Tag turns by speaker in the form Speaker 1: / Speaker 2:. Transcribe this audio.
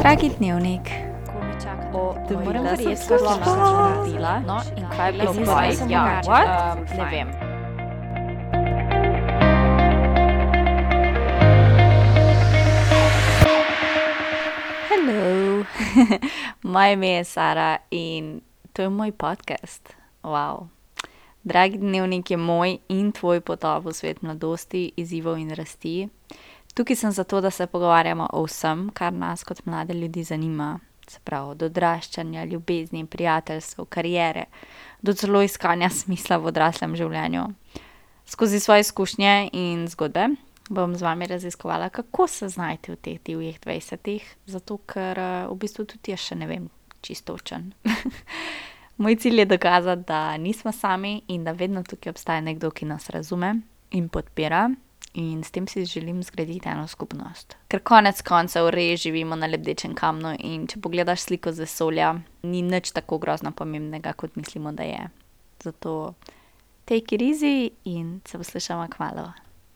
Speaker 1: Dragi dnevnik,
Speaker 2: O,
Speaker 1: Da
Speaker 2: moram
Speaker 1: nisem
Speaker 2: se
Speaker 1: naredila.
Speaker 2: No, in kaj je bilo
Speaker 1: nisem
Speaker 2: Ja, what?
Speaker 1: Um,
Speaker 2: ne vem.
Speaker 1: Hello, moje ime je Sara in to je moj podcast. Wow. Dragi dnevnik je moj in tvoj potop v svet mladosti, izzivov in rasti. Tukaj sem zato, da se pogovarjamo o vsem, kar nas kot mlade ljudi zanima. Se pravi, od odraščanja, ljubezni, prijateljstva, karijere, do celo iskanja smisla v odraslem življenju. Skozi svoje izkušnje in zgodbe bom z vami raziskovala, kako se znajti v teh divjih 20-ih, zato ker v bistvu tudi jaz še ne vem čistočen. Moj cilj je dokazati, da nismo sami in da vedno tukaj obstaja nekdo, ki nas razume in podpira. In s tem si želim zgraditi eno skupnost. Ker konec koncev res živimo na lebdečem kamnu in če pogledaš sliko z vesolja, ni nič tako grozno pomembnega, kot mislimo, da je. Zato take it easy in se poslušamo kmalo.